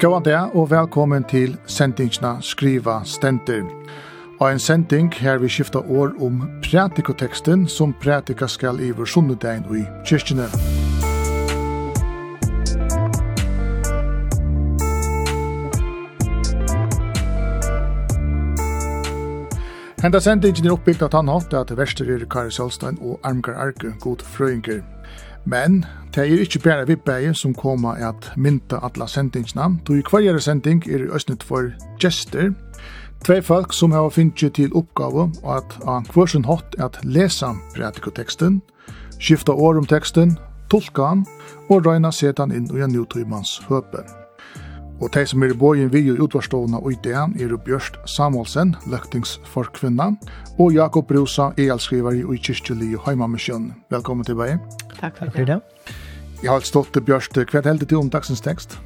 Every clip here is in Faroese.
Gåan det, og velkommen til sendingsna Skriva Stenter. Og en sending her vi skifta år om pratikoteksten som pratika skal i vår og i kyrkjene. Henda sendingen er oppbyggt at han hatt at verster er Kari Sølstein og Armgar Arke, god frøyngur. Men Det er ikke bare vibbegi som kommer at mynda alla sendingene, Du i hverjere sending er i østnet for gester, Tvei folk som har finnet til oppgave at han kvørsen hatt at lesa pratikoteksten, skifta år om teksten, tolka han og røyna setan inn i en nutøymans høpe. Og de som er i bøyen vi og utvarstående og ideen er Bjørst Samuelsen, løktingsforkvinna, og Jakob Rosa, elskriver i kyrkjelig og heimamisjon. Velkommen til tilbake. Takk for det. Jeg har stått til till Björste. Vad hände til om dagsens tekst?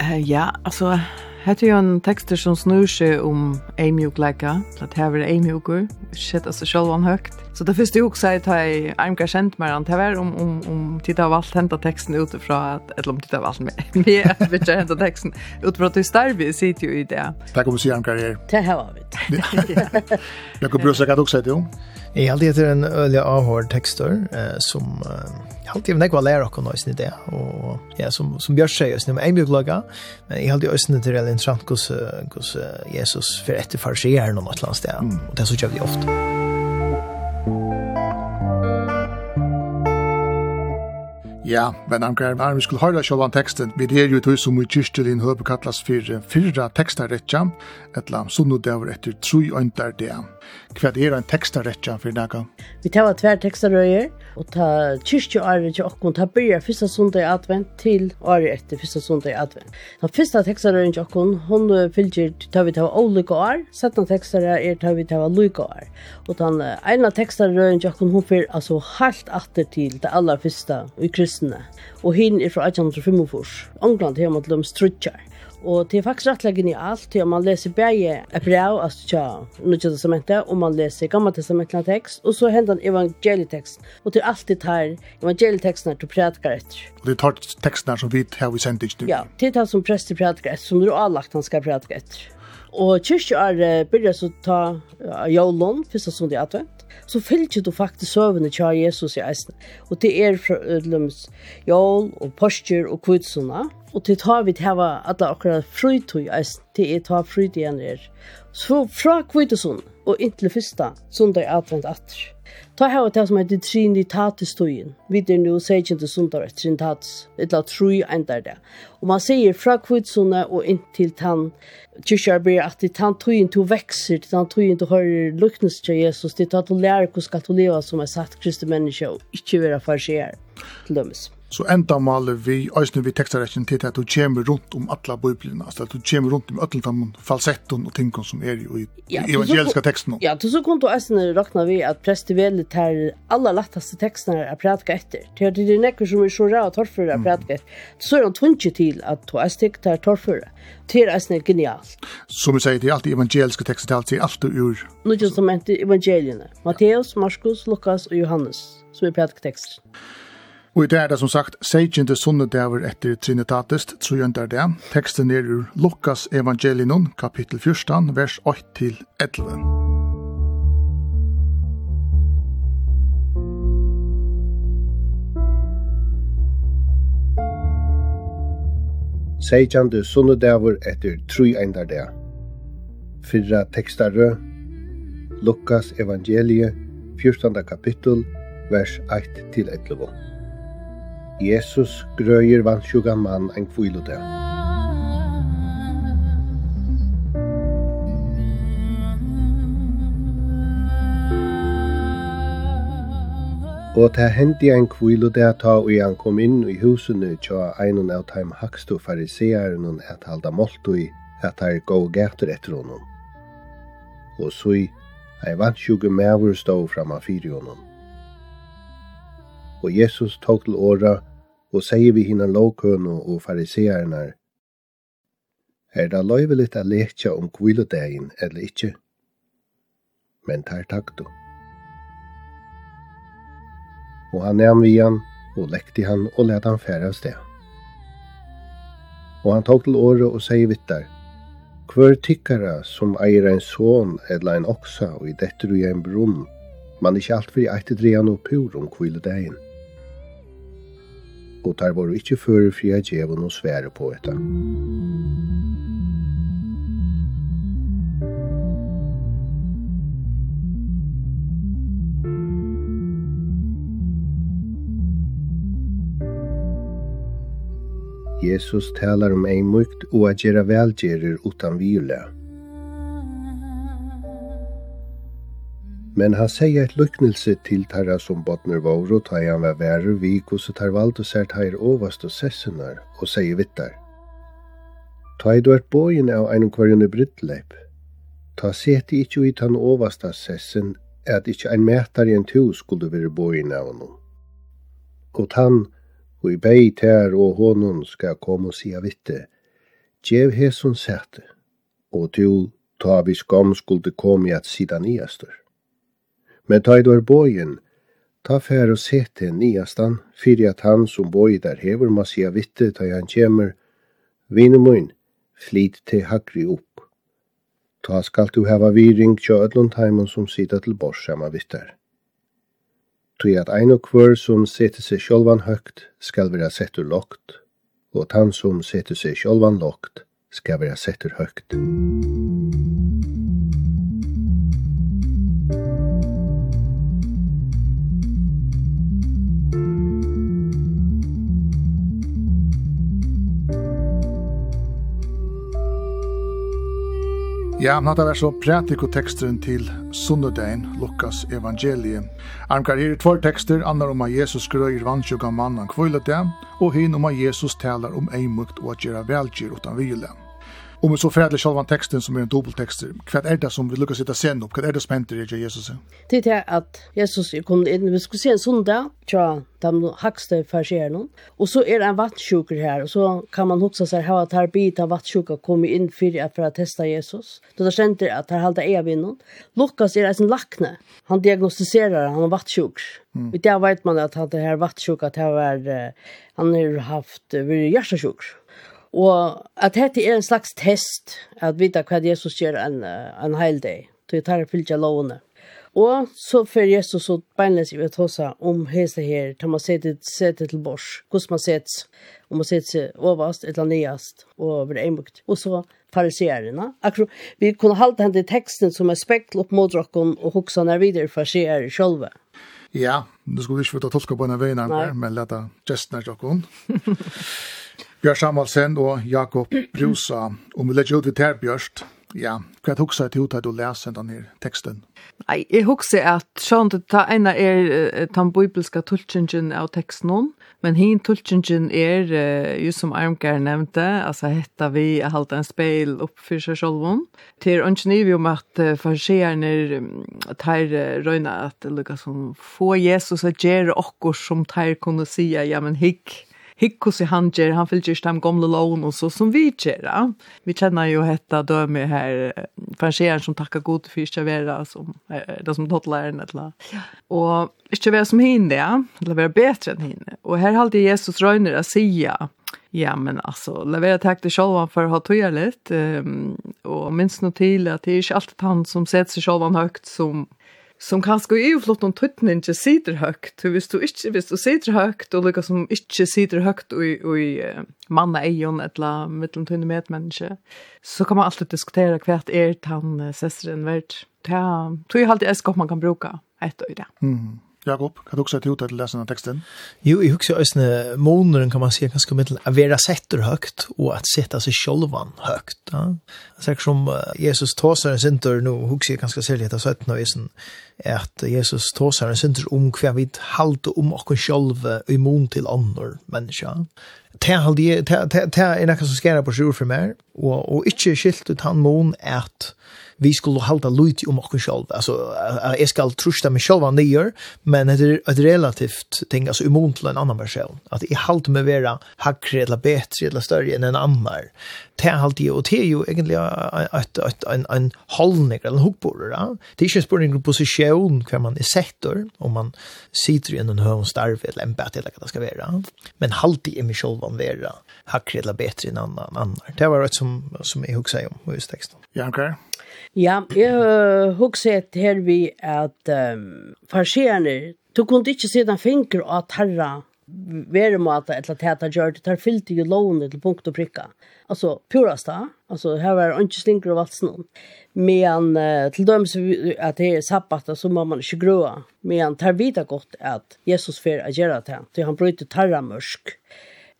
Uh, ja, alltså Hette jo en tekster som snur seg om eimjukleika, at her var eimjukur, sjette seg sjølvan høgt. Så det første juk sier at jeg armkar kjent meg an, det var om, om, om tid av alt henta teksten utifra, at, eller om tid av alt med, med at vi ikke henta teksten utifra at du starvi sitter jo i det. Takk om du sier armkar her. Det her var vi. Jag kan brusa kan också det. Jag har det en öliga avhård texter eh, som jag har alltid näkva lära och nås ni det och ja som som Björn säger så när jag blir men jag har det ösnen till det intressant kus kus Jesus för ett farsjer någon annanstans där och det så gör vi ofta. Ja, men han kan være, vi skulle høre selv om teksten. Vi er jo tog som i kyrkjelin høpe kattlas for fyrra tekstaretja, etla sunnodøver etter tru øndar det. Hva er en tekstarretja for nega? Vi tar tver tekstarøyer, Og ta kyrkjeåret til okkon, ta byrja fyrsta sundag i advent til året etter fyrsta sundag i advent. Ta fyrsta tekstarøren til okkon, hon fylgjer ta vi ta olika år, setna tekstarer er ta vi ta olika år. Og ta eina tekstarøren til okkon, hon fyr altså halt atter til det aller fyrsta i kristne. Og hin er fra 1845, England, her mot løms strutjar. Og det er faktisk rettelig genialt, til man leser bare et brev, altså tja, nødvendig testamentet, og man leser gamle testamentene tekst, og så hender en evangelietekst. Og til det tar evangelieteksten her til du prædikar etter. Og det tar teksten her som vi har vi sendt ikke? Ja, det tar som prest til prædikar etter, som du har lagt han skal prædikar etter. Og kyrkje er byrja så ta uh, jólon, fyrsta sundi advent så fylgjer du faktisk søvende tja Jesus i eisen. Og det er fra ødelums jål og postur og kvitsuna. Og det tar vi til hava alle akkurat frytog i eisen. til er ta frytog igjen er. Så fra kvitsuna og inntil fyrsta, sundag advent atter. Ta hava det som heter Trinitatisstøyen. Vi er nu sier sundar et Trinitatis, et la tru endar det. Og man sier fra kvitsone og inntil tann kyrkjar blir at det tann tøyen to vekser, det tann tøyen to hører luknes til Jesus, det tann to lærer hvordan skal du leva som er satt kristi menneske og ikke være farsier til dømes så enda maler vi øysene vi tekstarekken til at du kommer rundt om alla biblina, altså at du kommer rundt om alle dem falsetton og tingene som er i, ja, evangeliska teksten. Ja, til så kunne du øysene råkna vi at prester vel til alla lattaste tekstene er prædka etter. Til at det er nekker som er så ræva torføre er prædka etter. Så er han tunnkje til at du øysene tar torføre. Det er øysene genialt. Som vi sier, det er alltid evangeliska tekster, til alt, det er alltid, ur... Nå er det som evangeliene. Matteus, Markus, Lukas og Johannes, som er prædka teksten. Og i dag er det som sagt, seitjen til sunnedaver etter Trinitatist, tror jeg det. Teksten er ur Lukas evangelinon, kapittel 14, vers 8-11. Seitjan til sunnedaver etter tru eindar det. Fyrra tekstare, Lukas evangelie, 14. kapittel, vers 8-11. Jesus grøyer vannsjuga mann en kvilode. Og ta hendi ein kvilode ta og han kom inn i husene tja einon av taim hakstu farisearen et halda moltui at her gå gætur etter honom. Og sui, ei vannsjuga mævur stå fram af fyri honom. Og Jesus tok til åra og sier vi hinnan lovkøno og fariseerne, er det løyveligt a lekja om kvilodegin eller ikkje? Men tar takto. Og han er vi han, og lekti han og let han færa av sted. Og han tok til året og sier vittar, Hver tykkara som eier en son eller en oksa og i dette du er en brunn, man ikkje alt fri i dreia no pur om kvilodegin og tar var ikkje før fri a djevon og svære på etta. Jesus talar om ein mykt og a gjera velgjerer utan vile. Men han sier et lyknelse til tarra som botner våre, ta han var verre vi og så tar valgt og ser tar overst og sessunar, og sier vittar. Ta i du er bojen av en kvarjone brytleip. Ta seti ikkje i tan av sessen, at ikkje ein metar i en tu skulle være bojen av honom. Og tann, og i bei ter og honom skal komme og sia vitte, Gjev hesun sete, og tu ta vi skam skulle komme i at sida i. Men ta i dår bojen, ta fær og sete niastan, fyrir at han som boi der hever ma sia vitte ta han kjemur, vinemun, flit til hagri opp. Ta skal du heva viring tja ödlund heimun som sida til bors sama vittar. Tui at ein og kvör som sete seg sjolvan høgt skal vera settur lokt, og at han som sete seg sjolvan lokt skal vera settur høgt. Musik Ja, men hatt av er så prætikoteksteren til Sunnudein, Lukas evangelie. Armkar her i tvær tekster, annar om at Jesus grøyer vannsjuka mannen kvøylet det, og hin om at Jesus talar om eimukt og at gjøre velgjør utan vile om så färdlig själva texten som är en dubbeltext. hva er det som vi lyckas sitta sen upp? Hva er det som i Jesus? Det er det att Jesus kom in, vi skulle se en söndag, tja, de hakste farsierne, Och så är det en vattsjuker her, Och så kan man huxa sig här att här bit av vattsjuker kommer in för att, å testa Jesus. Då er kjent att han halda är vi. Lukas er en lackne. Han diagnostiserar, han har vattsjuker. Mm. Och vet man att han det här at att här han har haft, vi är hjärtasjuk. Og at dette er en slags test, at vita hva Jesus gjør en, en heil dag, til jeg tar og fylgja lovene. Og så fer Jesus og beinles i vet hosa om hese her, til man setter sete til bors, hvordan man setter, om man setter seg overast, eller nyast, og over einbukt. Og så fariserene. Akkurat, vi kunne halte henne i teksten som er spekkel opp mot dere, og hoksa henne videre fariserer sjolve. Ja, nu skulle vi ikke få ta tolka på henne veien, men leta gestene dere. Bjørn Samuelsen og Jakob Brusa. Om vi legger ut i her, Bjørst, ja, hva hukser til ut at du leser denne teksten? Nei, jeg hukser at sånn at ta ene er den bibelske tulkingen av teksten men hin tulkingen er, just som Armgar nevnte, altså hetta vi har halte en speil opp for seg selv. Til ønskene om at farsierne tar røyne at lukka som få Jesus att gjøre okkur som tar kunne si, ja, men hikk, hickos i han gjør, han fyller ikke hem gamla lovene og så som vi ger. Vi kjenner jo hetta døme her, farseren som takker god för servera som det som totlaren eller. Ja. Og inte vara som hinne, eller være bedre enn hinne. Og her halte Jesus røyner å si Ja, men altså, levere takk til Sjolvan for å ha tøya litt. Um, og minst noe til at det er ikke alltid han som setter seg Sjolvan høyt som som kanskje er flott om tøtten ikke sitter høyt. Hvis du ikke hvis du sitter høyt, og lykkes som ikke sitter høyt i, i manna eion eller mittlom tøyne medmenneske, så kan man alltid diskutere hva er tann sesteren verdt. Det tror jeg alltid er skap man kan bruke et øyre. Mm. Jakob, kan du også ha til å lese denne teksten? Jo, jeg husker østene, månaden kan man si ganske mycket å være setter høyt, og at sette seg självan høyt. Ja? Det er som Jesus tåser en sinter nå, husker jeg ganske særlig etter 17 og at Jesus tåsar en synder om hva vi halte om oss selv i mån til andre mennesker. Det er noe som skjer på sjur for meg, og, og ikke skilt ut han mån at vi skulle halte lyd om oss selv. Altså, jeg skal trusta meg selv han gjør, men det er et relativt ting, altså i mån til en annan person. At jeg halte meg vera hakre eller betre eller større enn en annan det er alltid, og det er jo egentlig et, et, en, en holdning, eller en hukkbord. Det er ikke en spørning om posisjon, hver man er sektor, om man sitter i en høy starv, eller en bättre eller hva det skal være. Men alltid er Michel vad Vera, hakker eller bedre enn annen, annen. Det var et som, som jeg husker om i teksten. Ja, ok. Ja, jeg uh, husker her vi at um, farsierne, du kunne ikke se den finger av tarra vere at etla tæta det, tar fyllte jo lovene til punkt og prikka. Altså, purast da, altså, her var ikke slinker og valsen noen. Men uh, til dem som at det er sabbat, så må man ikke grøa. Men tar vita godt at Jesus fer a gjøre det, til han bryter tarra mørsk.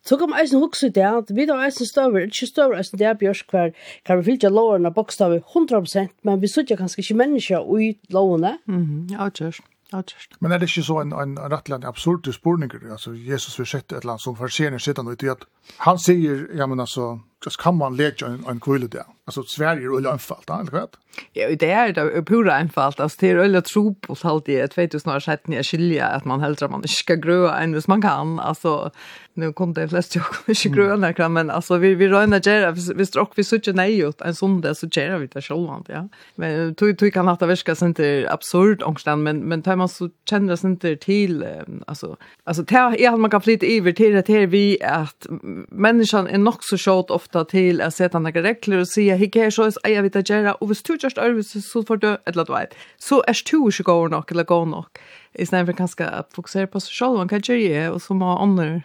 Så kan man eisen hugsa det at vi da eisen støver, ikke støver eisen det er bjørsk hver, kan vi fylla lovene bokstavet 100%, men vi sitter kanskje ikke mennesker ui lovene. Mhm, ja, kjørst. Ja, Men er det ikke så en, en, en rettelig absurd spurninger? Altså, Jesus vil sette et eller annet som farserer sittende ut i at han sier, ja, men altså, så kan man leka en, en kvile där. Alltså Sverige är öliga enfalt, eller vad? Ja, det är det pura enfalt. Alltså det är öliga tro på alltid. det. Jag vet ju snarare sett när jag skiljer att man hellre man inte ska gröa än hvis man kan. Alltså, nu kom det flest jag kommer inte gröa när men alltså vi, vi röjna gärna. Vi stråk vi sitter nej ut en sån där så gärna vi det själva. ja. Men tog, du kan att det verkar så inte absurd ångstan, men, men tar man så känner sig inte till, alltså, alltså det är att man kan flytta över till det här vi att människan är nog så short ofta ofta till att sätta några regler och säga hej här så är jag vet att göra och hvis du just över så får du eller du vet så är du inte går nog eller går nog istället för kanske att fokusera på sig själv man kan göra och så må andra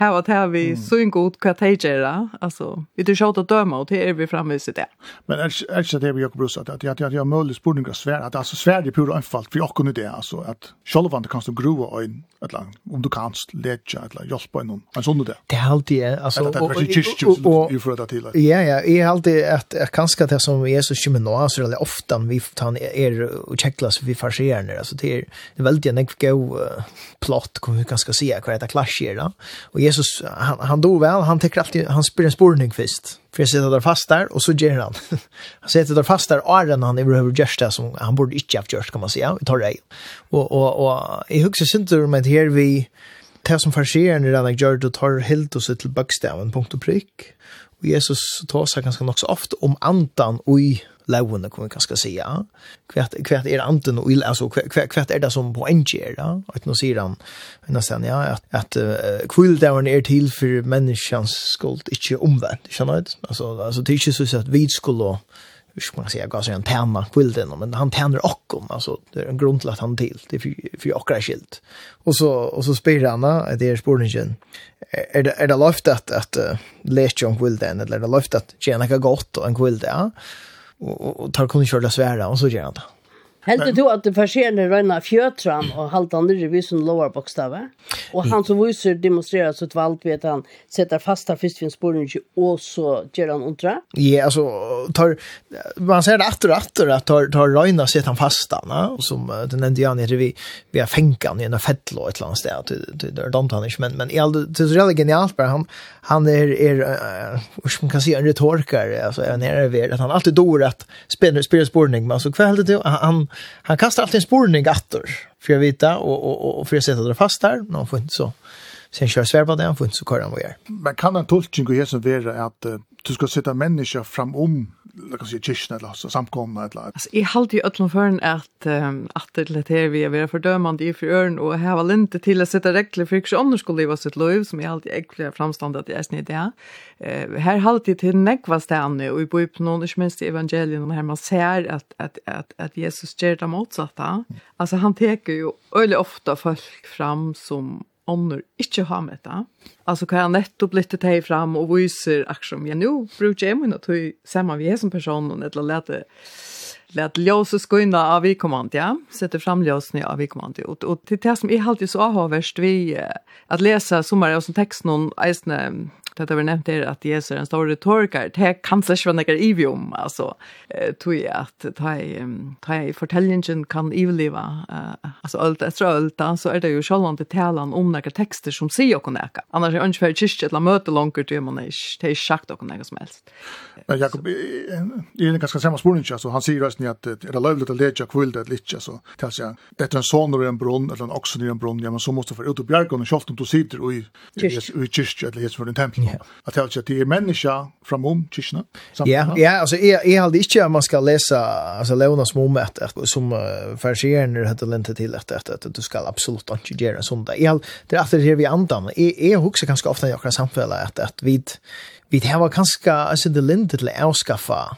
här och här vi så en god kvartejera alltså vi det skjuter döma och det är vi framme i det. Men är är det vi Jakob Rosa att jag att jag möjligt spurning och svär att alltså svär det pura anfall för jag kunde det alltså att själva kan stå grova en ett land om du kan lägga ett land på någon en sån där. Det är alltid alltså och ju för det till. Ja ja, är alltid att kanske det som är så skymmer nu alltså det ofta vi tar er och checklas vi farserar när alltså det är väldigt en god plott kommer vi kanske se vad det klaschar då. Och Jesus han han dog väl. Han täcker alltid han spyr en spårning först. För jag sitter där fast där och så ger han. Han sitter där fast där är han överhuvud just det som han borde inte ha gjort kan man säga. Vi tar det och och och i huset synter med här vi det som försker när han gör det tar helt och så till bokstaven punkt och prick. Och Jesus tar sig ganska också ofta om antan och i lovene, kan vi kanskje si ja kvært kvært er anten og il altså kvært kvært er det som på en gjør. da at nå sier han nästan ja at at uh, kvildaveren er til for menneskens skuld ikke omvendt skjønner du altså altså det er ikke så at vi skulle hur ska man säga gas en tänna kvilden, men han tänder också, alltså det är en grund till att han till det för för och skilt. Och så och så spyr han det är spårningen, Är det är det löft att att Lechon kvällen eller det löft att Jenaka gott och en kväll Ja? och, och tar kunde köra svära och så gör han det. Heldur du at det forskjellige røyna fjøtran og halda nyrre vi som lovar bokstavet? Og han som viser demonstrerar sitt valg ved at han setter fasta først vid sporen ikke, og så gjør han ondra? Ja, altså, tar, man ser det atter og atter at tar, tar røyna sitt han fasta, na? som uh, den nevnte Jan, vi, vi har fengan i en fettlå et eller annet sted, det er dant han ikke, men, men all, det er veldig genialt bare, han, han er, er uh, hur man kan säga, en retorkare, altså, han er ved, at han alltid dår at spiller sporning, men altså, hva heldur du, han, han kastar alltid en spårning attor för jag vita och och och, och för jag sätter det fast där någon får inte så sen kör svär på det han får inte så kör han vad gör. Men kan en tolkning gå här som vara att uh, du ska sätta människa framom la oss säga kyrkene eller så samkomna eller alltså i halt i öllum förn att att det lätt här vi är vara fördömande i förn och här var inte till att sätta regler för hur annars skulle leva sitt liv som jag alltid äckliga framstånd att jag är snitt det här här halt i till nekva stanne och i på upp någon inte minst i evangelien här man ser att att att att Jesus gör det motsatta. Alltså han teker ju öle ofta folk fram som ånder ikke har med det. Altså kan jag nettopp lytte til fram og viser akkurat, ja, nå bruker jeg min og ta sammen vi er som person, og eller lete lät ljus och skynda av vi kommand, ja. Sätter fram ljusen av vi kommand. Och, och till det som är alltid så avhörst vi att läsa sommar och som text någon eisne det vi nevnt är att Jesus är en stor retoriker. Det kan sig svenska i om alltså tror jag att ta i ta i fortällningen kan överleva alltså allt efter allt så är det ju själva inte talan om några texter som säger och näka. Annars är ungefär kyrkje att möta långt till man är det är schakt och något som helst. Men Jakob är en ganska samma spår altså, han säger just at att det är til att lägga kvill det lite så tas jag det är en son och en brunn eller en oksen i en brunn ja men så måste för ut och bjärka och om du sitter och i i kyrkje eller i tempel Yeah. Att jag att det är människa från om kyrkan. Ja, ja, alltså är är halt inte att man ska läsa alltså Leona Smomet som förskärner heter lente till att att att du ska absolut inte göra sånt där. Jag det är att det vi andan. Är är också ganska ofta i kan samhälle att att vid vid här var kanske alltså det lente till avskaffa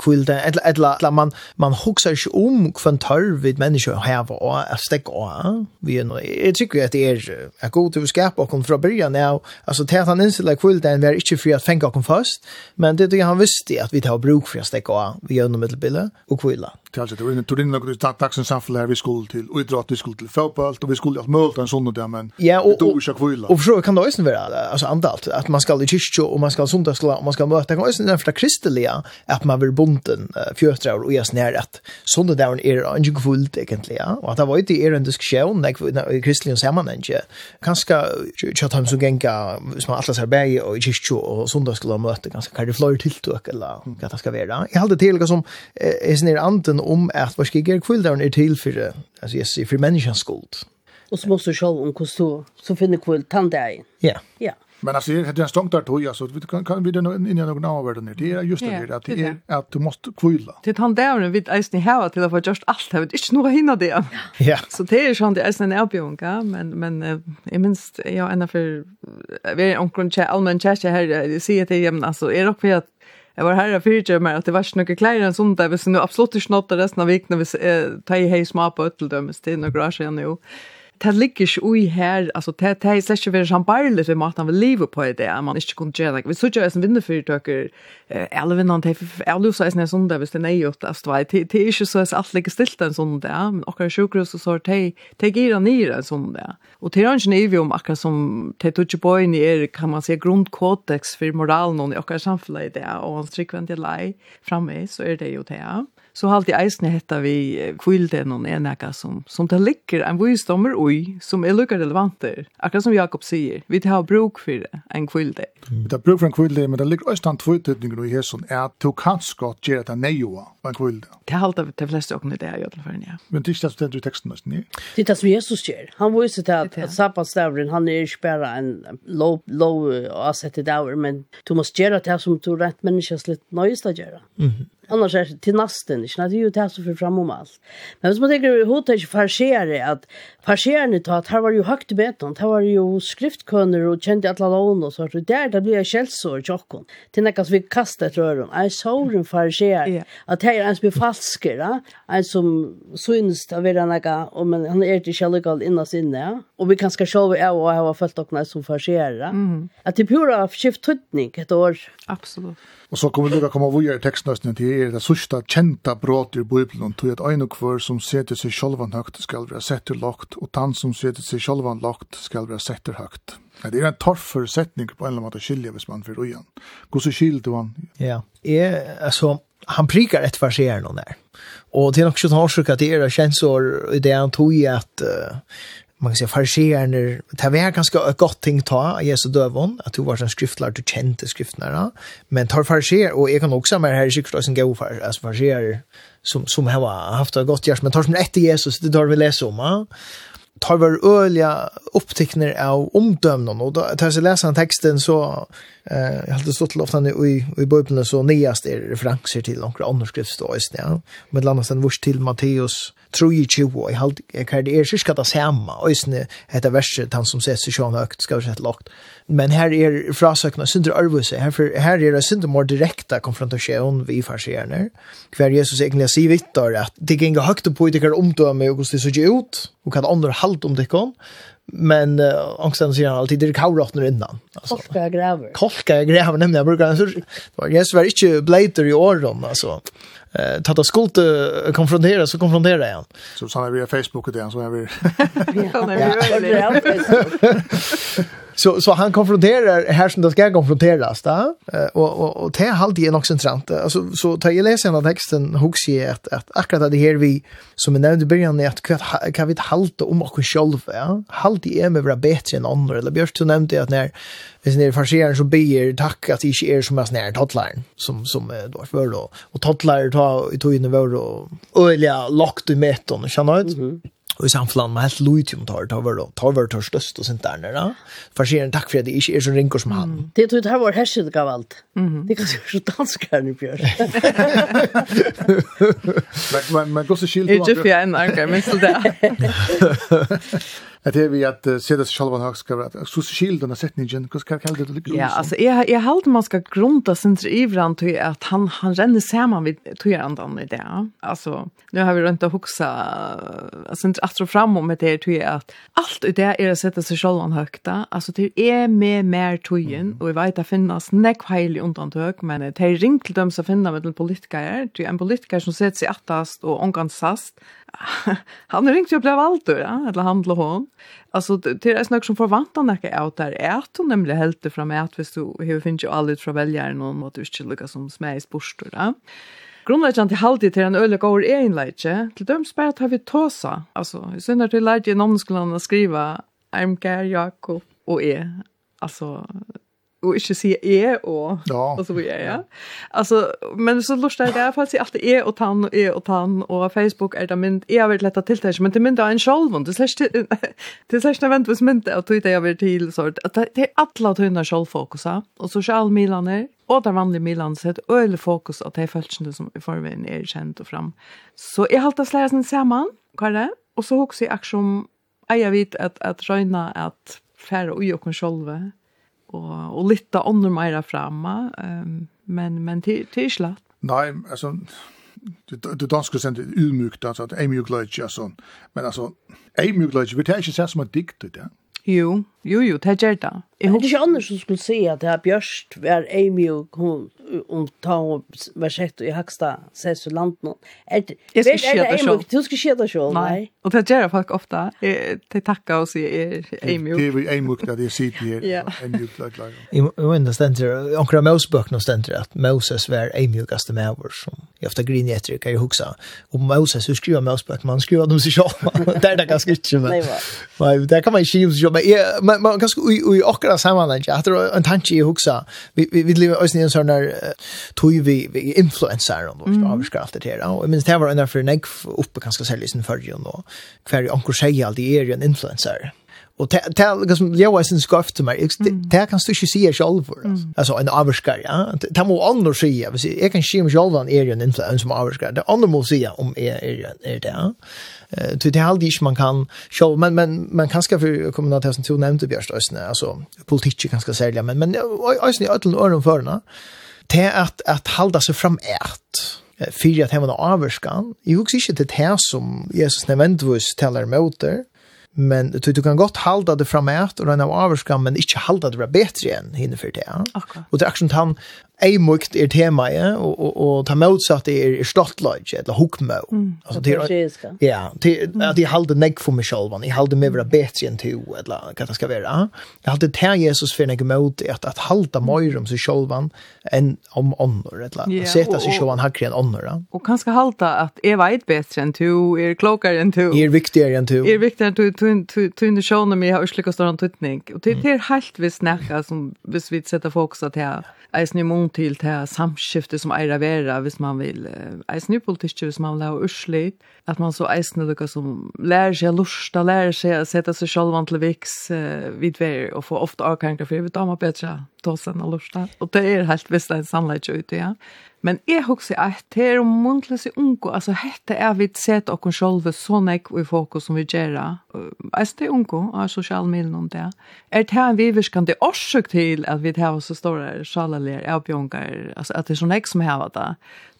kvilde, eller, eller, etla, man, man hoksar ikke om kvann tørr vid mennesker heva og er stekk og vi er noe, jeg tykker at det er er god til å skape okkom fra byrjan av, altså til at han innstilla kvilde en var ikke fri at fenga okkom først, men det er det han visste at vi tar bruk for å stekk og vi gjør noe middelbille og kvilde. Det er altså, det er inne noe taksen samfunn her, vi skulle til uidrat, vi skulle til fotboll, og vi skulle alt mølt en sånn og det, men ja, og, vi tog ikke kvilde. Og for så kan det også være, altså andalt, at man skal i kyrkjo, og man skal sundagsla, og man skal møte, det kan også være kristelige, at man vil bo bonden uh, fjøtra og jeg snær at sånne der er ikke fullt egentlig, ja. Og at det var ikke er en diskusjon i kristelig og sammen, ikke? Kanskje kjøtt ham som genga, hvis man atlas arbeid og i kyrkjø og sånne skulle ha møte, kanskje hva er det flere tiltøk eller hva det skal være. Jeg hadde til som er sånn er anden om at hva skal jeg kvult der er til for, altså jeg sier, for menneskens skuld. Og så måste du sjå om hvordan du finner kvult tann der. Ja. Ja. Men alltså det är en stångt där toja så vi kan kan vi det in i någon avvärd ner. Det är just det att det är att du måste kvilla. Det han där vid isen här till att få just allt har inte några hinna det. Ja. Så det är ju det är en erbjudning, ja, men men i minst jag ända för vi är omkring chat allmän chat här det ser det jämn alltså är dock för att Jag var här för mig att det var snygga kläder än sånt där, vi nu absolut inte något resten av veckan när vi tar i hej små på ötteldömes till några år sedan nu det ligger ikke ui her, altså, det, det er slett ikke vært sambarlig for maten vil leve på det, at man ikke kunne gjøre det. Vi så ikke en vinnerfyrtøker, alle vinnene, det er jo sånn en sånn der, hvis det er nøyot, det er ikke så at alt ligger stilt en sånn der, men akkurat sjukhus og så, det gir han nere en sånn der. Og det er ikke nøyvi om akkurat som, det tog ikke på inn i er, kan man si, grundkodex for moralen i akkurat samfunnet i det, og han trykker en del lei framme, så er det jo det, ja så har alltid eisne hetta vi kvilden og enaka som, som det ligger en visdommer ui som er lukka relevanter. Akkurat som Jakob sier, vi tar bruk for en kvilde. Vi tar bruk for en kvilde, men det ligger også en tvøytidning i hesson er at du kan skott gjøre det neioa på en kvilde. Det har alltid de fleste åkne det i alle ja. Men det er ikke det som du teksten nesten, ja? Det er det som Jesus gjør. Han viser til at, at sabbatstavren, han er ikke bare en lov, lov avsett i dager, men du må gjøre det som du rett menneskeslitt nøyest å gjøre. Mm -hmm. Annars är det till nasten, inte? Det är ju det som för fram om allt. Men hvis man tänker hot är farsere, att farseren tar att här var ju högt beton, här var ju skriftkunner och kände alla lån och så. Det där det blir källsår tjockon. Till när vi kastar ett rör. Jag såg en farsere att här är som blir falsker, en som syns av er några och men han är till källegal innan sinne. Och vi kan ska se vad jag har följt och när som farsere. Att det pura skift tutning ett år. Absolut. Og så kommer vi lukka komme vore i tekstnøsten til er det sørste kjenta brot i Bibelen, tog at ein og hver som setter seg sjolvan høgt skal være setter lagt, og tann som setter seg sjolvan lagt skal være setter høgt. Ja, det er en torf forutsetning på en eller annen måte skilje hvis man fyrir ujan. Hvordan skilje du han? Ja, jeg, altså, han prikar ett för sig någon där. Och det är också tar sig att det är känns i det han tog i att uh, man kan säga farsierne det var ganska ett gott ting ta Jesu dövon att du var en skriftlar du kände skrifterna men tar farsier och jag kan också mer här skrifter som går för alltså farsier som som har haft ett gott hjärta. Men tar som rätt Jesus det tar vi läsa om ja? tar vi öliga upptäckningar av omdömnen, och då tar jag läsa texten så eh jag hade stått till ofta nu i i bibeln så nyast är referenser till några andra skrifter ja. Med landas den en till Matteus tror ju ju vad jag halt jag kan det är ska det samma och isne heter verset han som ses så högt ska sätta lågt men här är frasökna synder arvose här för här är det synder mer direkta konfrontation vi farserar kvar Jesus egentligen säger vittar att det går högt på det kan omdöme och så det ut och kan andra halt om det kan men uh, angsten säger han alltid det kaurotnar innan alltså kolka gräver kolka gräver nämligen brukar så Jesus var inte blater i åren alltså eh tatta skuld konfrontera så konfrontera igen. Så så när vi är Facebook och det så är vi. Ja, när vi är Facebook. Så så han konfronterar här som det ska konfronteras där och och och det har alltid också intressant. Alltså så tar jag läsa den texten hooks ju att att akkurat det här vi som är nämnde i början är att kvart kan vi halta om och själva. Ja? Halt i är med våra bättre än andra eller Björst nämnde att när hvis ni farserar så ber tack att det inte är som är snär toddlaren som som då för då och toddlare tar i tog in vår och öliga lockt i meton känner ut. Og i samfunnet med helt lojt om tar, tar var, tar var tar størst og sånt der nere. For sier takk for at det ikke er så ringer som han. Det tror jeg det her var herset gav alt. Det kan du så danskerne, Bjørn. Men, men, men, men, men, skilt. Det men, men, men, men, men, men, så men, att det vi att se det själva har ska vara så skilden har sett ni gen kan kallt det? Ja, alltså jag jag håller man ska grunta sin ivran till att han han ränner samman vid tjörandan i det. Alltså nu har vi runt att huxa alltså inte att fram om det är till att allt ut det är att sätta sig själva högta. Alltså det är med mer tjögen och vi vet att finnas neck heilig undantag men det är ringt till dem som finna med politiker, det är en politiker som sätter sig attast och ångans han är er inte blev valgt, ja eller han handla hon Altså, det er snakk som forvantar han ikke av der, er at hun nemlig helt det fram at hvis du hur finns ju allt från väljaren om att du ikke lucka som smeg i borstor ja Grundleggjant til halvtid til en øyelig går egenleitje, til dem spør at vi tåsa. Altså, i synder til lærte i nomskolen å skrive Armgær, Jakob og jeg. Altså, och inte säga är och ja. och så vidare. Ja. Alltså men så lust där där falls i alltid är och tann och är och tann och Facebook är det men är väl lätta till det men det men det en själv och det släst det släst event vad men att det jag vill till så att det är alla att hunna själv fokusa och social milaner og der vanlige Milan så et øyelig fokus at de følelsene som i forveien er kjent og fram. Så jeg halte slære sin sammen, hva er det? Og så også i aksjon, jeg vet at, at røyna at færre ui og kun sjolve, och och lite andra mera framma um, men men til til slatt. Nej, alltså det det danska sent ymjukt alltså att ymjukt alltså men alltså Glitch vi tar ikke så som en dikt det. Jo, Jo, jo, det gjør det. Jeg hadde ikke andre som skulle si at det er Bjørst, er Amy og hun, hun tar og var sett og i Haksta, ses for landen. nå. jeg skal skje det selv. Du skal skje det selv, nei. Og det gjør folk ofte. De takker og sier Amy. Det er Amy og det er sitter her. Amy og klart lager. Jeg mener stendere, omkring Mosebøkene stendere at Moses var Amy og gaste med over, som jeg ofte griner etter, kan jeg huske. Og Moses, hun skriver Mosebøkene, han skriver dem seg selv. Det er det ganske ikke, men det kan man ikke gjøre. Men men man ganska i i ochra sammanhang jag hade en tanke i huxa vi vi vi lever oss ni en sån där tog vi vi influencer och vart avskraftet här och men det var ändå för nägg uppe ganska sälja sin förr ju då kvar onkel säger alltid är en influencer Och det det liksom jag var sen skaft till mig. Det kan du inte se själv för. Alltså en avskar, ja. Det må andra se. Jag kan se mig själv en egen influens som avskar. Det andra måste se om är är det. Eh till det här dish man kan show men men man kan ska för kommunalt som tog nämnde Björst Östne alltså politik kanske sälja men men Östne i ödlen öron förna till att att hålla sig fram ärt för att hemma avskan. i hus inte det här som Jesus nämndes talar emot det. Men du, du kan godt halda det framåt och den av avskan men inte halda det bättre enn hinner för det. Ja? Okay. Och det er akkurat han Eimukt er temaet, og, og, og ta motsatt er, er stoltløyt, eller hukmo Mm. Altså, det er, ja, til, at jeg halde negg for meg selv, jeg halde meg være betre enn to, eller hva det skal være. Jeg halde til Jesus for meg mot at, at halda møyre om seg selv enn om ånder, eller yeah, seta seg selv hakkere enn ånder. Og kanskje halda at jeg veit betre enn to, er klokare enn to. Er viktigere enn to. Er viktigere enn to, to, to, to, to, to, to, og det er helt to, to, som to, vi to, fokus to, her eisen i mån til til samskiftet som eier vera hvis man vil eisen i politikk hvis man vil ha ursli at man så eisen er lukka som lærer seg lusta, lærer seg å sette seg sjálvan til viks vidver og få ofte avkranker for jeg vet dama betra tåsen og lusta. Og det er helt visst en sannleik ut ja. Men jeg husker at det er om muntlig seg unge, altså hette er vi sett okken selv så jeg i fokus som vi gjør. Altså det er unge, og sosiale middel om det. Er det her en viverskende årsøk til at vi har så store sjalelige avbjørnger, altså at det er så jeg som har det.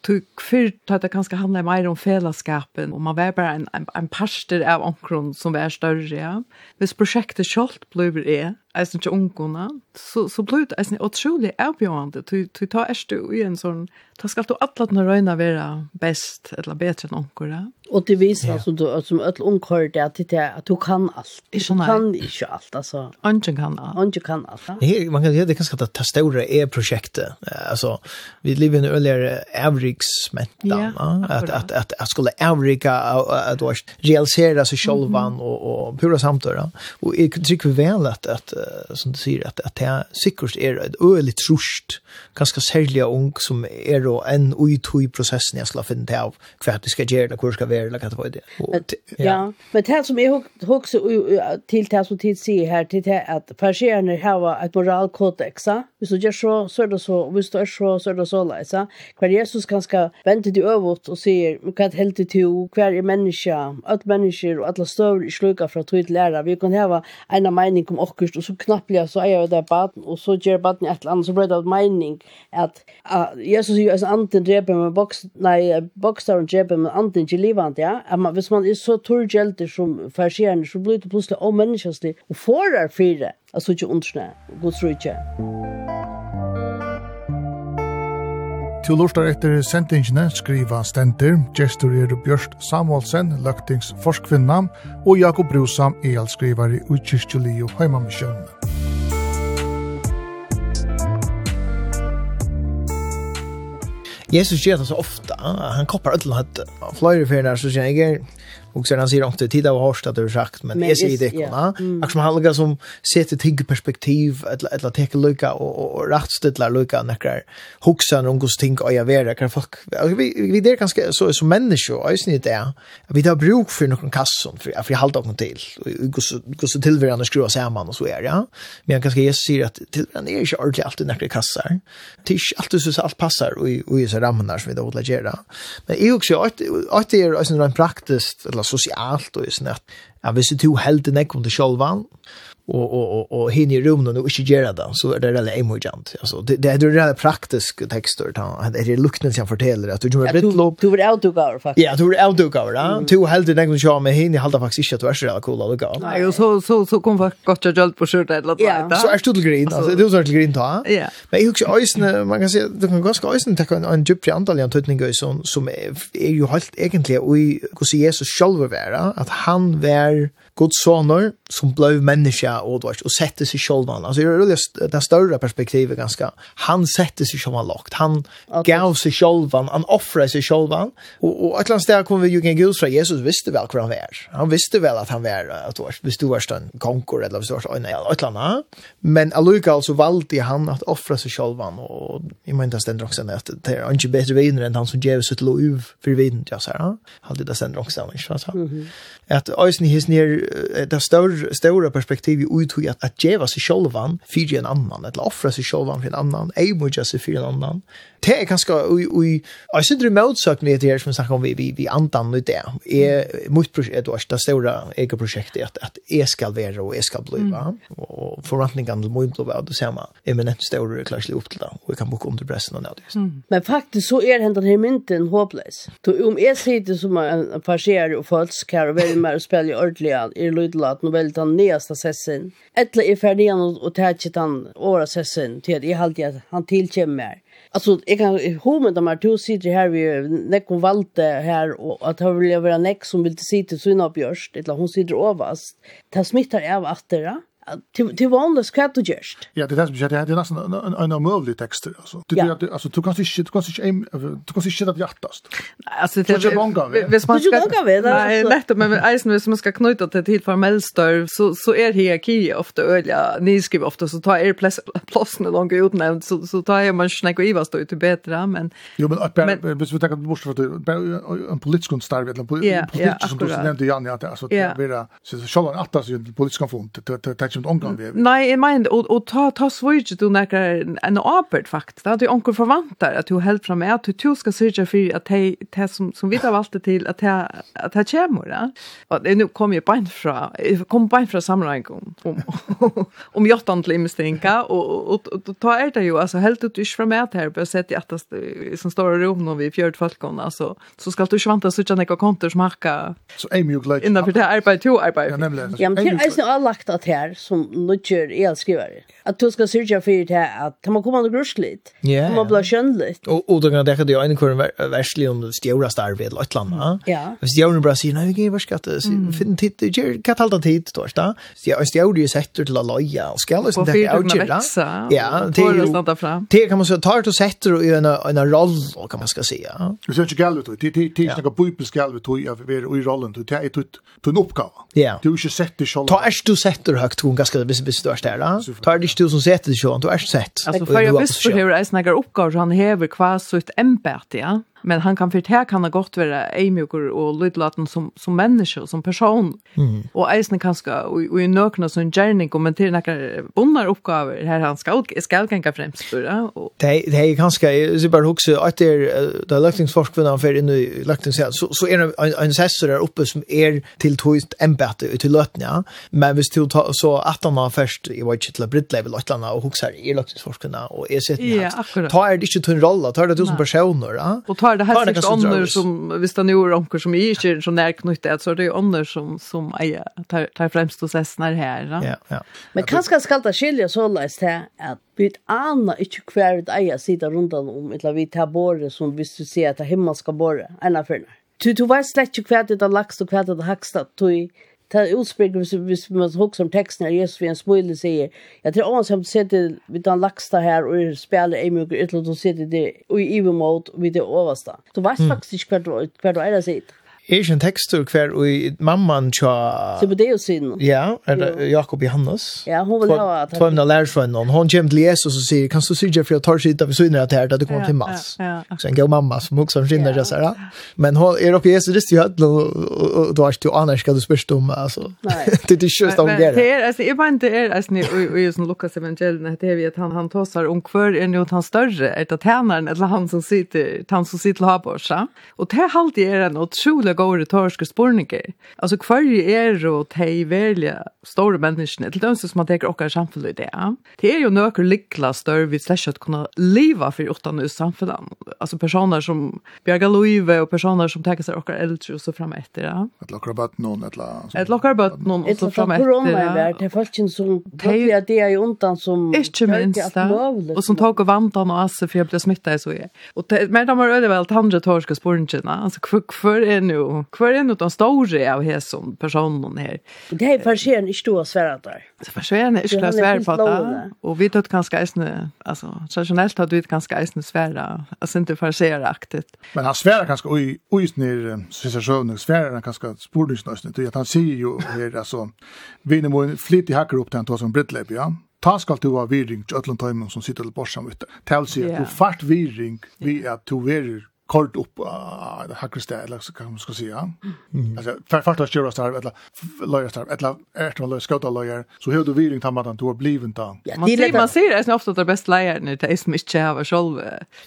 Tog før tatt det kanskje handler mer om fellesskapen, og man var bare en, en, en parster av omkron som var større. Ja. Hvis prosjektet selv blir det, eisen til ungene, så, så blir det eisen utrolig avbjørende. Du, du tar erst du i en sånn, da skal du alle dine røyne være best, eller bedre enn ungene. Og det viser alltså altså, du, som alle ungene, det at, det, at du kan alt. Ikke du kan ikke alt, altså. Ungen kan alt. Ungen kan alt. Her, man kan si det er ganske ta det store er prosjektet. Altså, vi lever i en øyligere avriksmenten, ja, at, at, at, at skulle avrika, at, då realisere seg selv, mm -hmm. og, og pura samtøyre. Og jeg att vel at, at som du sier, at, at det sikkert er et øyelig trusht, ganske særlig ung som er og en ui i prosessen jeg skal finne til av hva det skal gjøre, hvor det skal være, eller hva det var det. Ja. men det som jeg husker til det som tid sier her, til det at persierene har et moralkodex, hvis du gjør så, så er det så, hvis du er så, så er det så, leisa. Hver Jesus ganska venter til øvått og sier, hva er helt til, hver er menneske, alle mennesker og alle støver i sluka fra tog til lærer, vi kan ha en mening om okkurst, og så så knappliga så är jag där barn och så ger barn ett land så blir det mening att uh, Jesus ju alltså anten dreper med box nej boxar och dreper med anten inte levande ja. Att man hvis man är så turgelt som förskärn så blir det plötsligt om omänskligt och får där fyra alltså inte undersnä god tror jag Til lortar etter sendingene skriva stenter, gestur er Bjørst Samuelsen, løgtings forskvinna, og Jakob Brusam, elskrivare i Kyrkjuli og Heimamisjøn. Jesus gjør det så ofta, han koppar ödlan at flere fyrir der, så sier jeg er Och sen han säger inte tid av hårst att du har sagt men det är det kunna. Och som halga som sätter till perspektiv eller eller ta lucka och och rätt ställa lucka några huxar om gods ting och jag vet kan fuck vi vi det ganska så som människor är det där. Vi tar bruk för någon kasson för för halta någon till och gods gods tillvärande skruva samman och så är ja. Men jag kanske jag ser att tillvärande är ju alltid alltid det kassar. Tisch alltid så allt passar och i så ramnar som vi då lägger. Men är också att det är alltså en praktiskt eller sosialt og sånn at Ja, hvis du heldig nekk om det sjølvan, og, og, og, og hinne i rummet og ikke gjøre det, så er det veldig emojant. Altså, det, det er veldig praktisk tekster, da. det er lukten som forteller at du kommer blitt lopp. Du er avdugaver, faktisk. Ja, du er avdugaver, ja. Du er heldig nekk om det sjølvan, men hinne halda faktisk ikke at du er så veldig cool avdugaver. Nei, og så, så, så kom faktisk gott og gjølt på skjorta et eller annet. Ja, så er du til grin, altså, du er til grin ta. Ja. Men jeg husker øysene, man kan si, du kan ganske øysene tekke en, en djupri andal i en tøtning som, som er, er jo helt egentlig, og hvordan Jesus selv være, at han var var Guds soner som blev menneske og, då och sätter sig selv. man. Alltså det är det større perspektivet ganska. Han sätter sig själv lagt. Han gav sig själv han offrade sig Og, och et eller annet där kommer vi ju kan Gud från Jesus visste väl hur han var. Han visste väl att han var at var hvis du var en konkor eller hvis du var en eller annat. Men Luka alltså valgte han att offra sig själv och i men det ständer också at det är inte bättre vinner än han som gjør sitt lov för vinner jag så. Han hade det ständer också så så at eisen his ner det større, større perspektivet ut i at, at djeva seg sjolvan fyrir en annan, eller offra seg sjolvan fyrir en annan, eimodja seg fyrir en annan. Det er ganske, og, jeg synes det er motsøkning etter her som vi snakker om vi, vi, vi andan ut det. Jeg, mitt prosjekt det er det større eget prosjektet at, at jeg skal være og jeg skal bli, mm. og forventningene må ikke bli, og det ser man eminent større klarslig opp til det, og jeg kan boke under pressen og nødvendig. Mm. Men faktisk så er hentan her mynden håpløs. Om jeg sitter som en passerer og følsker kan veldig vi mer och spelar ju ordliga i Lydlat nu väldigt han nästa sessin. Ettla är färdig han och täcket den åra sessen till att jag alltid att han tillkämmer. Alltså jag kan homen de här du sitter här vi näck hon valde här och att han vill vara näck som vill sitta så innan björst. Ettla hon sitter ovast. Det smittar av attera till till vanligt ska du just. Ja, det där som jag det är nästan en en omöjlig text alltså. Du ja. du alltså du kan kanske shit kanske shit du kan shit att hjärtast. Alltså det är många. Vis man ska Nej, lätt men eisen hvis man ska knyta det till formell störv så så är hierarki ofta öliga ni skriver ofta så tar er platsen långt utnämnd så så tar man snäcka i vad står ju bättre men Jo men att hvis vi tänker bort för att en politisk konstarv eller politisk som du nämnde Janne att alltså det blir så så att det är politisk konfront oppmerksomt omgang vi. Nei, jeg mener, og, og ta, ta svurget du nekker en åpert faktisk, at du onker forvantar at du held fram med, at du skal sørge for at det, det som, som vi har valgt det til, at det, at det kommer. Ja? Og det, nå kom jeg bein fra, jeg kom bein fra sammenheng om, om, om jottan til imestinka, og, og, og, og ta er det jo, altså held du ikke fram med her, bare sett i at det som står i rom når vi fjørt folkene, altså, så skal du ikke vant til å sørge nekker kontor som hakka. Så er mye glad. Innenfor det arbeid, to arbeid. Ja, nemlig. Ja, men til eisen har lagt at her, som nutjer elskrivare. Att du ska syrja för det här att man kommer att grusligt. Ja. Man blir skönligt. Och Og då kan det jo en kvar verslig om det eller et eller annet. Ja. Hvis jag bare sier, nei, vi kan ska inte finn tid hva talt av tid då, va? Så jag är ju sätter till att loja och ska lösa det här ut. Ja, det är Det kan man så tar och sätter i en en roll kan man ska Ja. Du ser ikke galvet ut. Det det är något bibelskallvet ut i rollen. Det är ett en Ja. Du er ikke sett det själv. Ta är du sätter högt som ganska vis vis störst där. Tar det du som sätter det så, du är sett. Alltså för jag visst för hur är snäggar uppgåvor han häver kvar så ett ämbete, ja men han kan förtä kan det gott vara ämjukor och lydlaten som som människa som person. Mm. Och eisen kanske och i nökna som gärning til några bonnar uppgifter här han ska ska gänga främst för det. Det det är kanske så bara huxa att det där löktingsforskarna för in i löktings så så är en en sessor där uppe som är till toist ämbete ut i ja. men visst till så att han har först i vad till Britlevel Lottlanda och huxar i löktingsforskarna och är sett ta är det inte tunn roll ta är det du som personer ja och ta har det här sikkert ånder som, visst det nu är ånder som är inte så närknyttet, så det är ånder som, som är, tar, tar främst hos ästnar här. Ja, ja. ja. Men kanske skal det skilja så läst til at vi anna ikke hver ett eier sida runt om, eller vi tar borre som hvis du sier at det himmelska borre, av för Du, du vet slett ikke hver det er lagst og hver det är hacksta, du ta utspringer hvis, hvis man hokser om teksten her, Jesus vi en smule sier, jeg tror han som sitter vid den laksta her og spiller en mye ytterligere, du sitter det og i ivermål vid det overste. Du vet faktisk ikke hver du er sitt er ikke en tekstur hver og mamman tja... Så på det jo siden. Ja, er det Jakob Johannes? Ja, hun vil ha at... Två av lærersvennen, hun kommer til Jesus og sier, kan du syrja for jeg tar sida vi syner at her, da du kommer til mass. Så en gav mamma som også skinner det, ja. Men hun er oppe i Jesus rist i høyden, og du har ikke aner hva du spørst om, altså. Det er ikke just om det. Det er, altså, jeg bare ikke er, altså, og just når Lukas evangelien, det er vi at han, han tåsar om hver er noe han større, er det tjeneren, eller han som sitter, han som sitter til Haborsa. Og det er alltid er en utrolig gode retoriske spurninger. Altså, hver er og de velja store menneskene, til dem som man teker okker samfunnet i det, det er jo nøkker likla større vi slett ikke kunne leva for åttende i samfunnet. Altså, personer som bjerger loive, og personer som teker seg okker eldre og så frem etter. Ja. Et lokker bøtt noen, et eller Et lokker bøtt noen, og så frem etter. Et lokker koronavær, det er folk som tok at det er undan som... Ikke minst, det, og som tok og vant han og asse for jeg ble smittet i så jeg. Og mer de har tandre torske spørningene, altså, hver er nå och er en utan stora av här som personen her? Det är försken i stora svärdar. där. Så försken i stora svärd på det. Och vi tog ganske eisende, alltså traditionellt har vi ett ganska isne svärda alltså inte förseraktigt. Men han svärar kanske oj oj ner så så sjön svärda ganska spordis nästan det han ser ju här alltså vinner mot flit i hacker upp den tar som brittläpp ja ta skal du ha virring til ødlund tøymen som sitter til borsamvitt. Tal at du fart virring vi at du verir kort upp en hackstad eller så kan man ska säga. Alltså för för att göra starv eller lawyer starv eller ärta lawyer skota lawyer så hur du vill inte man att du har blivit då. Man ser man ser det är ofta det bästa lawyer när det är som inte har själv.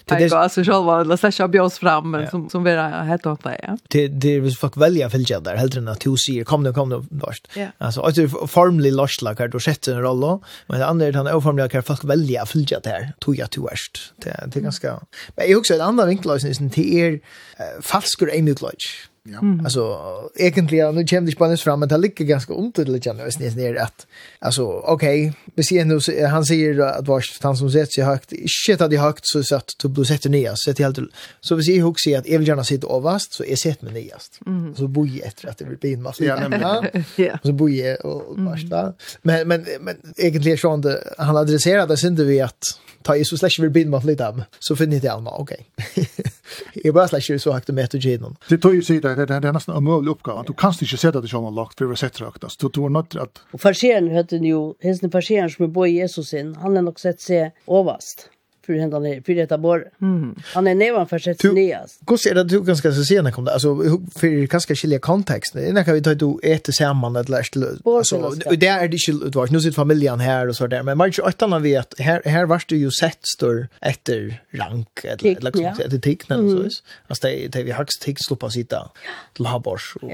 Det alltså själva eller släppa björs fram som som vi har hett åt det. Det det är fuck välja fältjäv där helt rena två ser kom nu kom nu vart. Alltså alltså formally lost like då sätter en roll då men det andra är han oformliga kan fuck välja fältjäv där tog jag tvärst. Det det är ganska Men jag också en annan vinkel till er uh, falskur eimidlodge. Ja. Mm. Alltså egentligen nu kände jag bara fram men det ligger ganska ont det lite ner att alltså okej okay, vi ser nu han säger att vars han som sätter sig högt shit hade högt så så att du blir sett ner så det helt så vi ser hur ser att jag vill gärna sitta överst så är sett med nyast mm. så boj efter att det blir bin massa ja, ja. så boj och vars mm. men men men egentligen så han han adresserade det synte vi att ta Jesus slash vill bin massa lite så finner det alma okej okay. Jeg bare slett ikke så høyt med møte gjennom. Det tog jo sier det, det er nesten en mulig oppgave. Du kan ikke se det som sånn lagt, for å sette høyt. Du tror nødt til at... Og farseren høyte jo, hensene farseren som er bo i Jesus sin, han har nok sett seg overast för hända ner för detta bor. Mm. Han är nevan för sig nyast. Hur ser det du ganska så sena kom det alltså för ganska skilja kontext. Det kan vi ta då ett samman eller alltså där är det ju det nu sitt familjen här och så där men man att han vet här här vart du ju sett står efter rank eller eller det tecknar så Alltså det det vi högst text slå sitta till habors och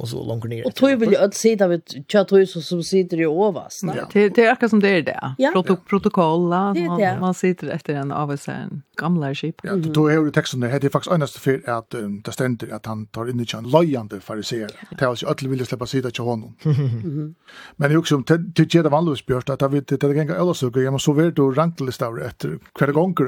och så långt ner. Och tror vill ju att vi vid chatrus som sitter i ovast. Det det är som det är där. Protokolla man sitter efter en av oss en gamla skip. Ja, då är jeg texten teksten, det er faktiskt øyneste för att um, det ständer att han tar in i en løyende fariser. Det är altså att vilje släppa sida till honom. Men det er også, till gjør det Björst att vi det det er ganger ølasugger, jeg må så være du ranklistavre etter hver ganger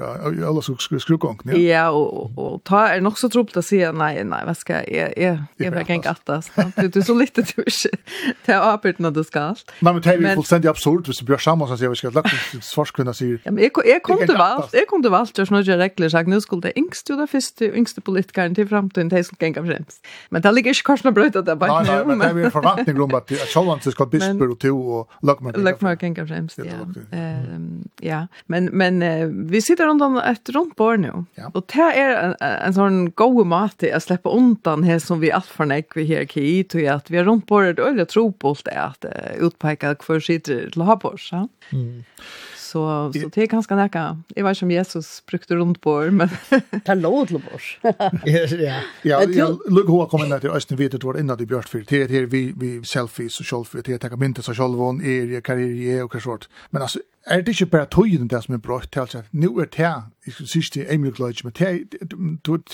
ølasugger skrugganger. Ja, ja och, och ta är nog så tropt att säga nej nej vad ska jag jeg, jeg vil gänga attas. Du er så lite du ikke, det er avbryt når du ska. Nej men det är jo fullstendig absurd hvis du bjør sammen, så sier vi ska lagt svarskvinna sier. Ja, men jag kom till valgt, jeg kunne valgt, jeg snodde regler, sagt, nu skulle det yngste og det første, yngste politikeren til fremtiden, det skulle genga fremst. Men det ligger ikke korsene brøyt at det bare Nei, nei, men det er en forventning om at sjålan til skal bisper og to og løgmer. Løgmer genga fremst, ja. Ja, men, men vi sitter rundt et rundt bord nå, og det er en, en sånn god mat til å slippe undan her som vi alt for nek vi her kjit, og at vi er rundt bordet, og jeg tror på alt det at utpeka hver sitter til å ha på oss, ja. Mm så så det är ganska näka. Jag vet som Jesus brukte runt på men ta låt låt. Ja. Ja, look hur kommer det att östen vet vad innan det björt för det här vi vi selfies och själv det tar inte så själv hon är karriär och så sort. Men alltså är det inte bara tojen det som är brått att nu är det synes det er mye gløyt, men det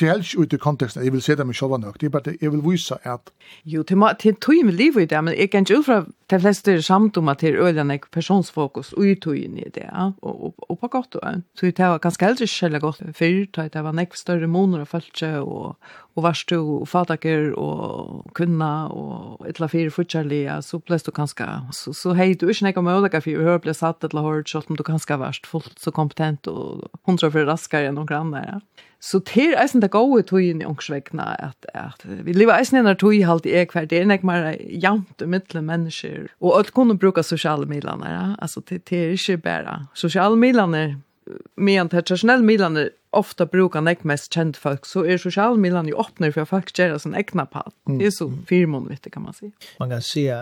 er helst ut i konteksten, jeg vil se det med sjølva nok, det er bare, jeg vil vise at... Jo, det er tog med liv i det, men jeg kan ikke ut fra de fleste er samt om at det er øyne personsfokus og i togene i det, og og, og på godt og Så det var ganske eldre selv godt før, det var nek større moner og følelse og og varst du fataker og kunna og et etla fyrir fortsallia, så ble du kanska, så, så hei du ikke nekka for fyrir hør ble satt et eller hørt, selv om du kanska varst fullt så kompetent og hundra for raskere enn noen andre. Ja. Så til eisen det gode tøyen i ångsvegna, at, at vi lever eisen enn tøy halvt i ekvær, det er nek mer jant og mittle mennesker, og alt kunne bruka sosiale midlene, ja? altså det, det er ikke bare sosiale midlene, men tradisjonelle midlene ofta brukar nek mest känd folk så är social Milan ju öppnar för folk gjør sin egna part. Mm. Det är så firmon vet du, kan man si. Man kan se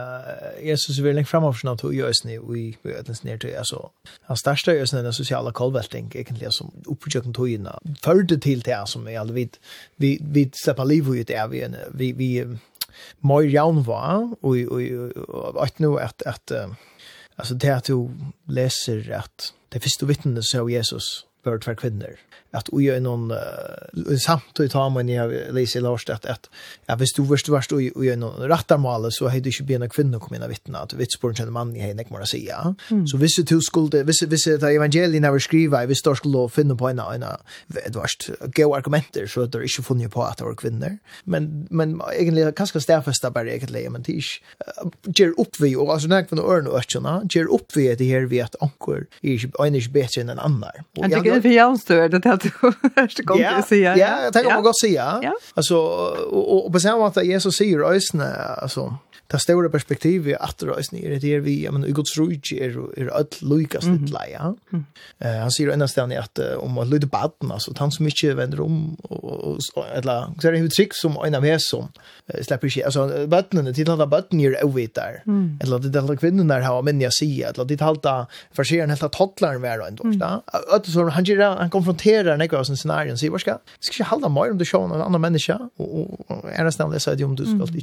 Jesus vill längre framåt från att göra sni i ödens ner till alltså han största i den sociala kolvelting egentligen som uppsökte tojna förde till det som är alltså vidt, vi vi slipper liv ut är vi vi vi mer jaun var och och att nu at att alltså det at du läser at det første vittnet så Jesus för två kvinner. At och er noen, uh, samtidigt har man ju Lise Lars at, at ja hvis du först varst och göra noen rattarmale, så hade du ikke ju bena kvinnor kom in och vittna att vittspåren kjenner mann i henne ikke må si ja. Mm. Så hvis du skulle hvis, hvis det er evangelierna var skriva i hvis du skulle finne på en en det varst gode argumenter så att det ikke funnet på at det var kvinner. Men men egentligen kanske stedfeste bare egentlig, men det er ikke, uh, gjør opp vi og altså, når jeg när kvinnor og och gjør opp vi det här vi er ikke, er ikke bedre enn en annan. Och det är för jämstör det att första gången jag säger. Ja, jag tänker man går säga. Alltså och på samma sätt Jesus säger ösna alltså det store perspektivet att røysene er det er vi, ja, men i gods rujtje er, er alt lykas litt leia. eh Uh, han sier ennast stedet at uh, om å lyde baden, altså, han som mycket vender om, og, eller, så er det en trygg som en av hese som uh, slipper ikke, altså, badene, til alle baden er avvitar, där. eller där alle kvinnerne har menn jeg sier, eller til alle farsieren, helt at hotlaren være en dårst, mm. han, han konfronterar nekva av sin scenarien, sier, hva skal, ska jag halda mer om du sjån en annan menneska, og, og, og, og, og, og, og, og,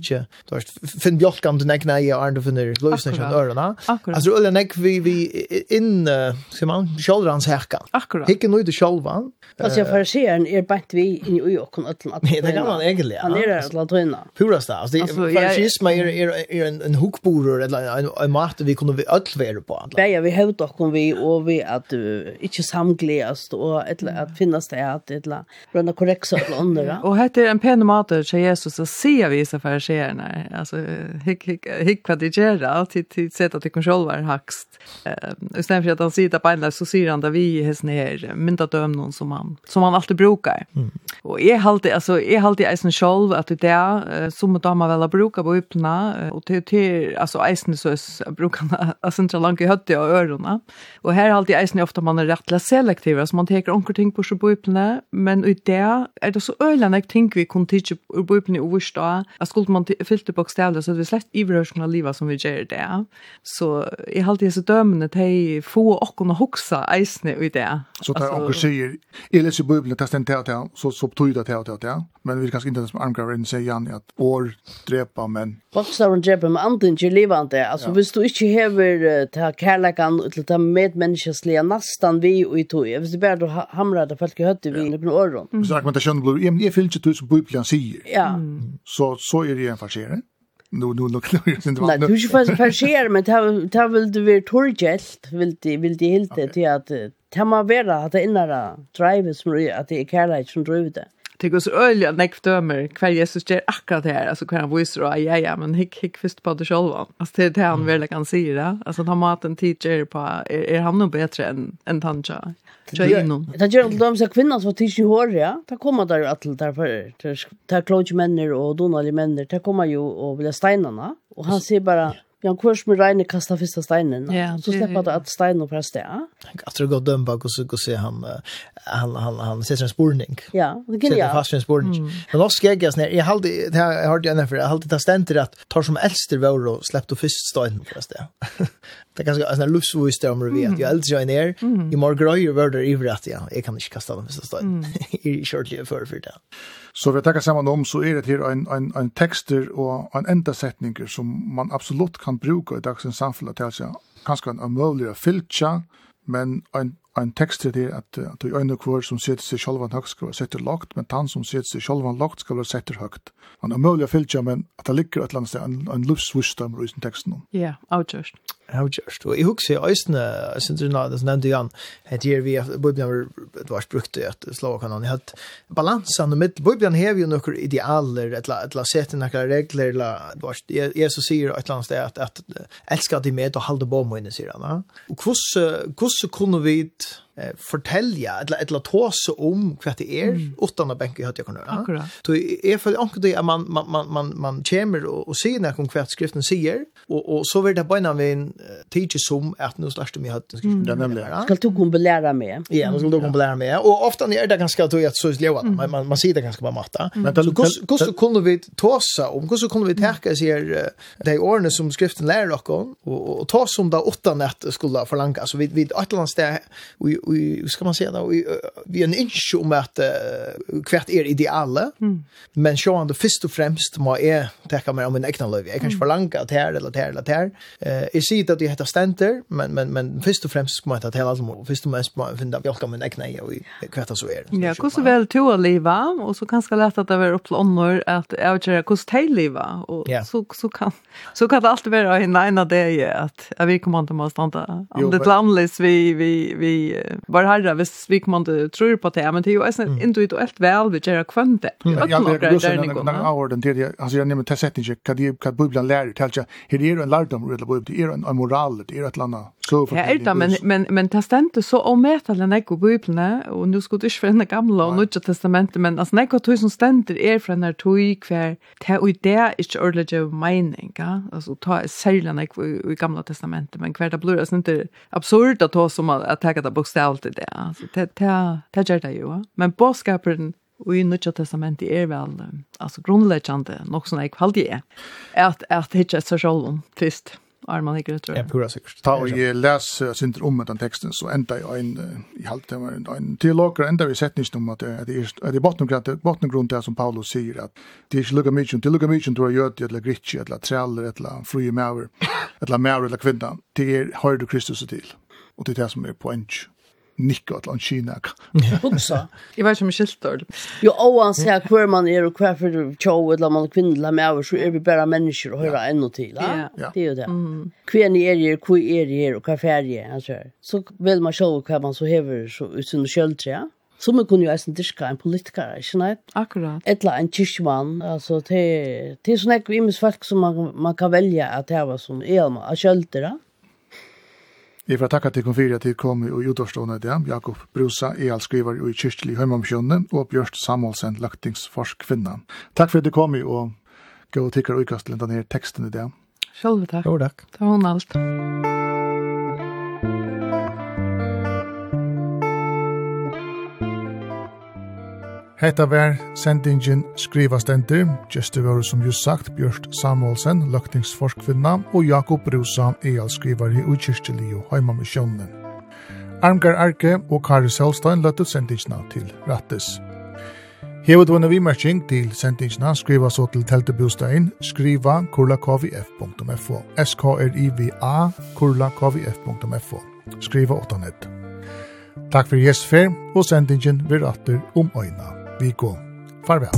og, og, og, tolka om den egna i Arne finner løsning kjent ørene. Altså, eller nek vi, vi inn, sier man, sjålrans hekka. Akkurat. Hikke nøyde sjålvan. Altså, jeg får se er bænt vi inn i ujokken øtlen at Nei, det kan man egentlig, ja. Han er altså latøyna. Purast det, altså, farsisme er, er, er en, en hukborer, eller en, en mat vi kunne øtlvere på. Nei, ja, vi hevd okken vi, og vi at du ikke samgleast, og etla, at finnes det at, etla, brønna korreksa eller andre. Og hette er en pen mat, til Jesus, så sier vi så farsiserne, altså, hygg, hygg, hygg vad det gör att till sätt att det kontroll var högst. Eh istället för att han sitter på ända så ser han där vi häs ner mynta döm någon som han som han alltid brukar. Mm. Och är alltid alltså är alltid eisen själv att det där som de har väl brukar på öppna och till till alltså eisen så brukar alltså inte långt i hötte och öronen. Och här alltid eisen ofta man är rätt selektiv så man tar onkel ting på så på öppna men i det är det så öland jag tänker vi kunde titta på öppna och visst då. Jag skulle man fyllde bokstäver så det slett ivrørskunna livet som vi gjør det. Så jeg har alltid så dømene til å få åkken å hoksa eisne i det. Så det er åkken sier, jeg leser Bibelen, det er en teat, så, så betyr det teat, teat, Men vi kan ikke det som Armgraven sier, Janne, at år drepa, men... Folkstavren dreper, men andre ikke livande. Altså, hvis du ikke hever til kærlekan, til ta medmenneskeslige nastan vi og i tog, hvis du bare hamrar det folk i høttet vi i noen åren. Hvis argumentasjonen blir, jeg fyller ikke ut som Bibelen sier, Ja. så, så er det en farsere nu nu nu nu jag inte vad. Nej, du får förskär men ta ta vill du vill torgelt vill du vill det helt det att ta man vara att innara drive som att det är kärlek som driver det. Det går så öliga näck dömer kvar Jesus ger akkurat det här alltså kvar han visar och ja ja men hick hick först på det själva. Alltså det det han väl kan säga det. Alltså han har en teacher på är, han nog bättre än en tanja. Det gjør alt dem som kvinner som tids i hår, ja. Det kommer der at det er for. Det er klodje menner og donalige menner. Det kommer jo og vilja steinarna Og han sier bara Ja, kurs med reine kasta fyrsta steinen. Ja, så slipper det at steinen på sted. Jag tror god döm bak och så se han han han han ser en spårning. Ja, det kan jag. Fast en spårning. Men då ska jag ner. Jag hade jag hörde jag för jag hade det stänt rätt tar som äldste var och släppte först steinen på sted. Det kanske alltså en lufs vi står med vet jag äldre jag ner i morgon grej var det i rätt ja. Jag kan inte kasta den första steinen. I shortly för för det. Så vi tackar samman om så är det här en, en, en texter och en enda sättningar som man absolut kan bruka i dagens samfälle till sig. Kanske en omöjlig fylltja, men en, en text är det att, att det är en kvar som sätter sig själva högt ska vara sätter lågt, men han som sätter sig själva lågt ska vara sätter högt. En omöjlig fylltja, men att det ligger ett land en, en livsvistdom i texten. Ja, yeah, avgjörst avgjørst. Og jeg husker i øyne, jeg synes det er nevnt igjen, et gjør vi, Bibelen var har vært brukt til at slavakanene, jeg har balansen og mitt. Bibelen har jo noen idealer, et eller sett i noen regler, eller Jesus sier et eller annet sted at, at elsker de med og halde på mine, sier han. Og hvordan kunne vi eh, fortelja, eller, eller tåse om hva det er, mm. utan å benke i høyt jeg kan gjøre. Akkurat. Så jeg føler anker det at man, man, man, man, man kommer og, og sier noe om hva skriften sier, og, og så vil det bare vi en tidsi som at nå slags det mye høyt skriften. Mm. Det er nemlig det. Skal du kunne belære med? Ja, nå skal du kunne belære med. Og ofte er det ganske at du er så sleva, mm. man, man, man sier det ganske på matta. Mm. Men hvordan kunne vi tåse om, hvordan kunne vi teka sier de årene som skriften lærer dere, og, og, og tåse om det utan at skulle forlange. så vi, vi et eller annet sted, och ska man säga då vi är en inch om att uh, kvart är ideala mm. men så ändå först och främst må är täcka mer om en egna liv jag kanske förlanga att här eller här eller här eh jag ser att det heter stenter, men men men först och främst må man ta hela som först och främst man finna vilka kan men egna jag och kvart så är ja hur så väl två leva och så kanske lätt att det är upp till annor att avgöra hur ska leva och så så kan så kan det alltid vara en ena det är att vi kommer inte måste anta om det landlis vi vi vi var herre hvis vi kommer tror på det, men det er jo en intuitivt vel vi gjør kvante. det. Ja, det er jo en avorden til det, altså jeg nevner til setninger, hva Bibelen lærer til, her er jo en lærdom, det er jo en moral, det er jo et eller annet Så ja, er det, men men men det stendte så om mätalen på bibeln og nu skulle du det svänna gamle og nya testamentet men altså, nekko tog som ständer er fra när tog hver, det och det är inte ordentligt av mening ja altså, ta særlig ekko i gamle testamentet men hver det blir altså ikke absurd att ta som at att ta det bokstavligt det altså, det det det gjør det jo, ja? men båtskaperen Og i Nødja Testamentet er vel, altså grunnleggende, nok som jeg kvalgje, at, at det ikke er så sjålom, trist är man inte tror jag. Ja, pura säkert. Ta och jag läser synter om den teksten, så enda jeg en i halvtimmar en en teologer enda vi sett inte om at det är det bottengrund bottengrund där som Paulus sier, at det er ikke lukka mykje, det er lukka mykje, du har det eller gritchi eller träller eller free maver, eller maver, eller kvinna det er høyre Kristus til, og det er det som er poängen nikka til en kina. Hugsa. Jeg vet ikke om skiltor. Jo, og han sier hver man er og hver for tjå, eller man er kvinnelig med over, så er vi bare mennesker og hører ennå til. Ja. Det er jo det. Hvem er jeg, hvor er jeg, og hva er jeg, han sier. Så vil man sjå hva man så hever ut sin kjøltre, ja. Så man kunne jo eisen diska en politiker, ikke nei? Akkurat. Etla en kyrkjemann, altså, det er sånn ikke imens folk som man, man kan velja at det var som elma, av kjøltere. Vi får takka til konfiri at det kom i utårstående det, Jakob Brusa, e.l. skriver i kyrkjelig høymomkjønne, og Bjørst Samuelsen, løgtingsforskvinna. Takk for at du kom i, og gå og tikkar og til den her teksten i det. Sjølve takk. Jo, takk. Det var hun alt. Hetta var sendingen skrivastendur, gestur var som just sagt Bjørst Samuelsen, løktingsforskvinna, og Jakob Rosa, ealskrivare og kyrkjelig og heimamisjonen. Armgar Arke og Kari Selstein løttet sendingina til Rattis. Hevet du við vimerking til sendingina, skriva så til teltebostein, skriva kurlakvf.fo, A kurlakvf.fo, skriva 8 nett. Takk fyrir gestfer og sendingen vir atter om øyna vi går. Farvel.